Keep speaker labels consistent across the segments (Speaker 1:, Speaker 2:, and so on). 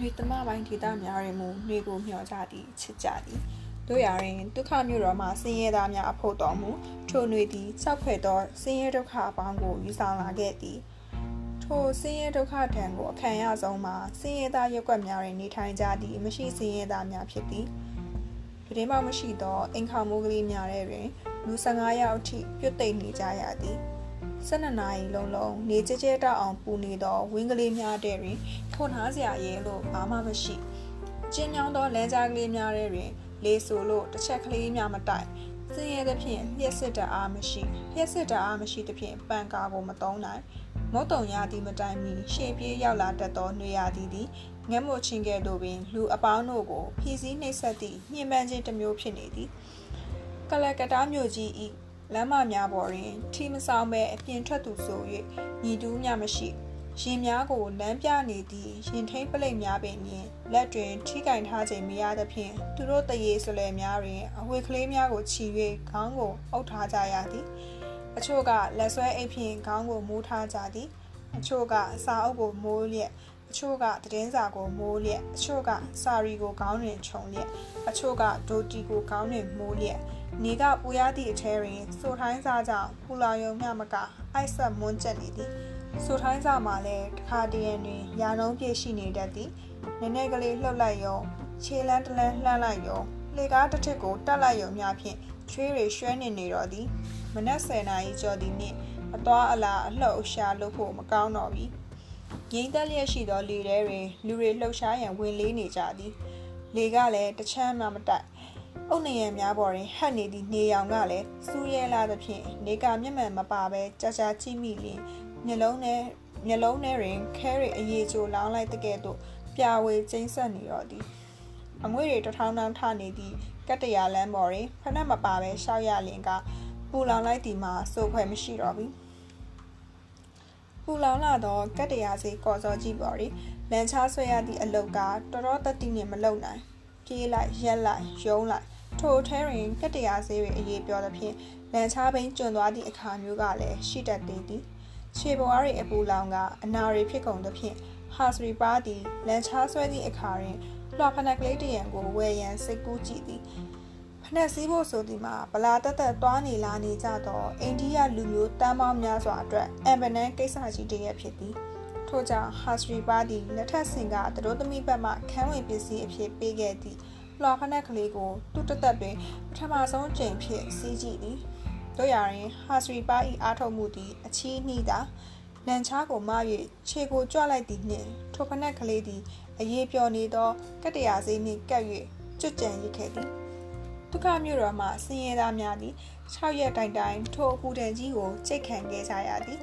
Speaker 1: နှွေသမပိုင်းဒေသများတွင်မူနှွေကိုမျှော်ကြသည်ချစ်ကြသည်တို့ရာတွင်ဒုက္ခမျိုးတော်မှဆင်းရဲသားများအဖို့တော်မူထိုနှွေသည်စောက်ဖွယ်သောဆင်းရဲဒုက္ခအပေါင်းကိုယူဆောင်လာခဲ့သည်ထိုဆင်းရဲဒုက္ခထံကိုအခံရဆုံးမှာဆင်းရဲသားရက်ွက်များတွင်နေထိုင်ကြသည့်မရှိဆင်းရဲသားများဖြစ်သည်ပြတင်းပေါက်မရှိသောအိမ်ခေါမိုးကလေးများထဲတွင်လူ15ယောက်အထိပြုတ်သိမ့်နေကြရသည် 12နာရီလုံးလုံးနေကြကြတောက်အောင်ပူနေသောဝင်းကလေးများတဲ့တွင်ထွန်ထားစရာရဲလို့ဘာမှမရှိကျင်းညောင်းသောလမ်းကြားကလေးများထဲတွင် လေးဆိုလို့တစ်ချက်ကလေးများမတိုက်စင်းရဲသဖြင့်လျှက်စစ်တအားမရှိလျှက်စစ်တအားမရှိသဖြင့်ပန်ကာကိုမသုံးနိုင်မုတ်တုံရသည်မတိုင်မီရှေ့ပြေးရောက်လာတတ်သောနှွေရသည်သည်ငက်မို့ချင်းကဲ့သို့ပင်လူအပေါင်းတို့ကိုဖြီးစည်းနှိပ်စက်သည့်ညှဉ်းပန်းခြင်းတစ်မျိုးဖြစ်နေသည်ကလကတားမြို့ကြီးဤ လမ်းမများပေါ်တွင်ထီမဆောင်ပဲအပြင်ထွက်သူဆို၍ညီတူးများမရှိရင်များကိုလမ်းပြနေသည့်ရင်ထိန်ပလိတ်များပင်မြင်လက်တွင်ထိကင်ထားခြင်းမရသဖြင့်သူတို့တရေဆွလဲများတွင်အဝေကလေးများကိုချီ၍ခေါင်းကိုအုပ်ထားကြရသည်အချို့ကလက်ဆွဲအိပ်ဖြင့်ခေါင်းကိုမိုးထားကြသည်အချို့ကစာအုပ်ကိုမိုးလျက်အချို့ကသတင်းစာကိုမိုးလျက်အချို့ကစာရီကိုခေါင်းတွင်ခြုံလျက်အချို့ကဒိုတီကိုခေါင်းတွင်မိုးလျက် နေကပူရသည့်အထဲတွင်စိုးထိုင်းစားကြောင့်ပူလာယုံမျှမကအိုက်ဆက်မွန်းကျက်နေသည်စိုးထိုင်းစားမှာလည်းတခါတရံတွင်ရာနှုံးပြည့်ရှိနေတတ်သည်နည်းနည်းကလေးလှုပ်လိုက်ယုံခြေလန်းတလန်းလှမ်းလိုက်ယုံလေကားတစ်ထစ်ကိုတက်လိုက်ယုံများဖြင့်ချွေးတွေရွှဲနေနေတော့သည်မနက်10နာရီကျော်သည်နှင့်အသွားအလာအလှုပ်ရှားလုပ်ဖို့မကောင်းတော့ပြီငိမ့်သက်လျက်ရှိသောလေထဲတွင်လူတွေလှုပ်ရှားရန်ဝင်လေးနေကြသည်လေကလည်းတချမ်းမှမတိုက် အုတ်နေရများပေါ်တွင်ဟတ်နေသည့်နေရောင်ကလည်းစူးရဲလာသဖြင့်နေကမျက်မှန်မပါဘဲကြာကြာကြည့်မိလျင်မျက်လုံးနဲ့မျက်လုံးထဲတွင်ခဲရီအရေးချိုလောင်းလိုက်တဲ့ကဲ့သို့ပြဝေကျိန်းဆက်နေတော့သည်အငွေ့တွေတထောင်းထောင်းထနေသည့်ကတ္တရာလမ်းပေါ်တွင်ဖနက်မပါဘဲရှောက်ရလင်ကပူလောင်လိုက်သည်မှာစိုးခွဲမရှိတော့ဘူးပူလောင်လာသောကတ္တရာစီကော်စောကြီးပေါ်တွင်လန်ချားဆွဲရသည့်အလုတ်ကတော်တော်တတိနှင့်မလုံနိုင် ပြေးလိုက်ရက်လိုက်ယုံလိုက်ထိုထဲတွင်ကတ္တရာဆေးတွေအရေးပြောသဖြင့်လန်ချားဘိန်းကျွံသွားသည့်အခါမျိုးကလည်းရှိတတ်သေးသည်ခြေပွားတွေအပူလောင်ကအနာတွေဖြစ်ကုန်သဖြင့်ဟာစရီပါသည်လန်ချားဆွဲသည့်အခါတွင်လွှဖနက်ကလေးတရံကိုဝယ်ရန်စိတ်ကူးကြည့်သည်ဖနက်စည်းဖို့ဆိုသည်မှာဗလာတက်တက်သွားနေလာနေကြသောအိန္ဒိယလူမျိုးတမ်းပေါင်းများစွာအတွက်အမ်ဘနန်ကိစ္စကြီးတရက်ဖြစ်သည် ထို့ကြောင့်ဟာစရီပါသည်လက်ထက်စင်ကတတို့သမီးဘက်မှခန်းဝင်ပစ္စည်းအဖြစ်ပေးခဲ့သည့်လွှာဖနက်ကလေးကိုသူ့တသက်တွင်ပထမဆုံးကြိမ်ဖြစ်စီးကြည့်သည်တို့ရရင်ဟာစရီပါ၏အားထုတ်မှုသည်အချီးနှီးသာလန်ချားကိုမ၍ခြေကိုကြွလိုက်သည်နှင့်ထိုဖနက်ကလေးသည်အရေးပြောနေသောကတ္တရာစေးနှင့်ကပ်၍ကျွတ်ကြံရစ်ခဲ့သည်ဒုက္ခမြို့တော်မှဆင်းရဲသားများသည်6ရက်တိုင်တိုင်ထိုအပူဒဏ်ကြီးကိုကြိတ်ခံခဲ့ကြရသည်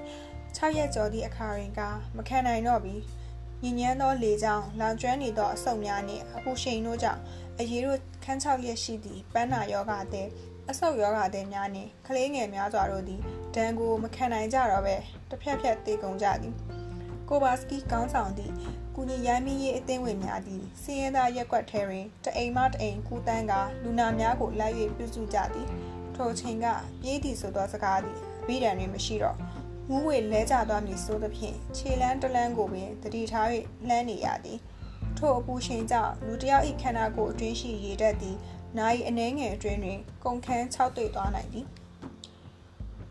Speaker 1: 6ရက်ကျော်သည့်အခါတွင်ကမခံနိုင်တော့ပြီညဉ့်ညမ်းသောလေကြောင့်လောင်ကျွမ်းနေသောအဆုတ်များနှင့်အပူရှိန်တို့ကြောင့်အရေးတို့ခန်းချောက်ရက်ရှိသည့်ပန်းနာယောဂတဲ့အဆုတ်ယောဂတဲ့များနှင့်ကလေးငယ်များစွာတို့သည်ဒဏ်ကိုမခံနိုင်ကြတော့ပဲတစ်ဖြက်ဖြက်သေကုန်ကြသည်ကိုဘာစကီကောင်းဆောင်သည့်ကုညီရိုင်းမင်းရေးအသင်းဝင်များသည်စီးရဲသားရက်ကွက်ထဲတွင်တအိမ်မတအိမ်ကူတန်းကလူနာများကိုလိုက်၍ပြုစုကြသည်ထိုချိန်ကပြေးသည်ဆိုသောစကားသည်အဘိဓမ္မာတွင်မရှိတော့ မူးဝေလဲကျသွားမည်ဆိုသဖြင့်ခြေလန်းတလန်းကိုပင်တတိထား၍လှမ်းနေရသည်ထိုအပူချိန်ကြောင့်လူတယောက်၏ခန္ဓာကိုယ်အတွင်းရှိရေဓာတ်သည်နာရီအနှဲငယ်အတွင်းတွင်ကုန်ခန်း၆တွေ့သွားနိုင်သည်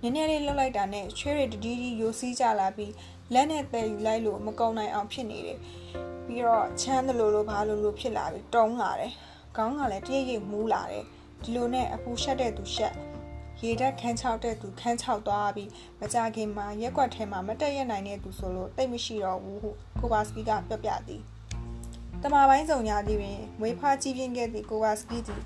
Speaker 1: နည်းနည်းလေးလှုပ်လိုက်တာနဲ့ချွေးရတတီးတီးယိုစီးကြလာပြီးလက်နဲ့တဲယူလိုက်လို့မကုံနိုင်အောင်ဖြစ်နေတယ်ပြီးတော့ချမ်းသလိုလိုဘာလိုလိုဖြစ်လာပြီးတုံးလာတယ်ခေါင်းကလည်းတရိပ်ရိပ်မူးလာတယ်ဒီလိုနဲ့အပူရှက်တဲ့သူရှက် ရေဓာတ်ခန်းချောက်တဲ့သူခန်းချောက်သွားပြီးမကြခင်မှာရက်ွက်ထဲမှာမတက်ရနိုင်တဲ့သူဆိုလို့တိတ်မရှိတော့ဘူးဟုကိုဘာစကီကပြောပြသည်တမပိုင်းစုံညာသည်တွင်မွေးဖွားကြီးပြင်းခဲ့သည့်ကိုဝါစကီသည်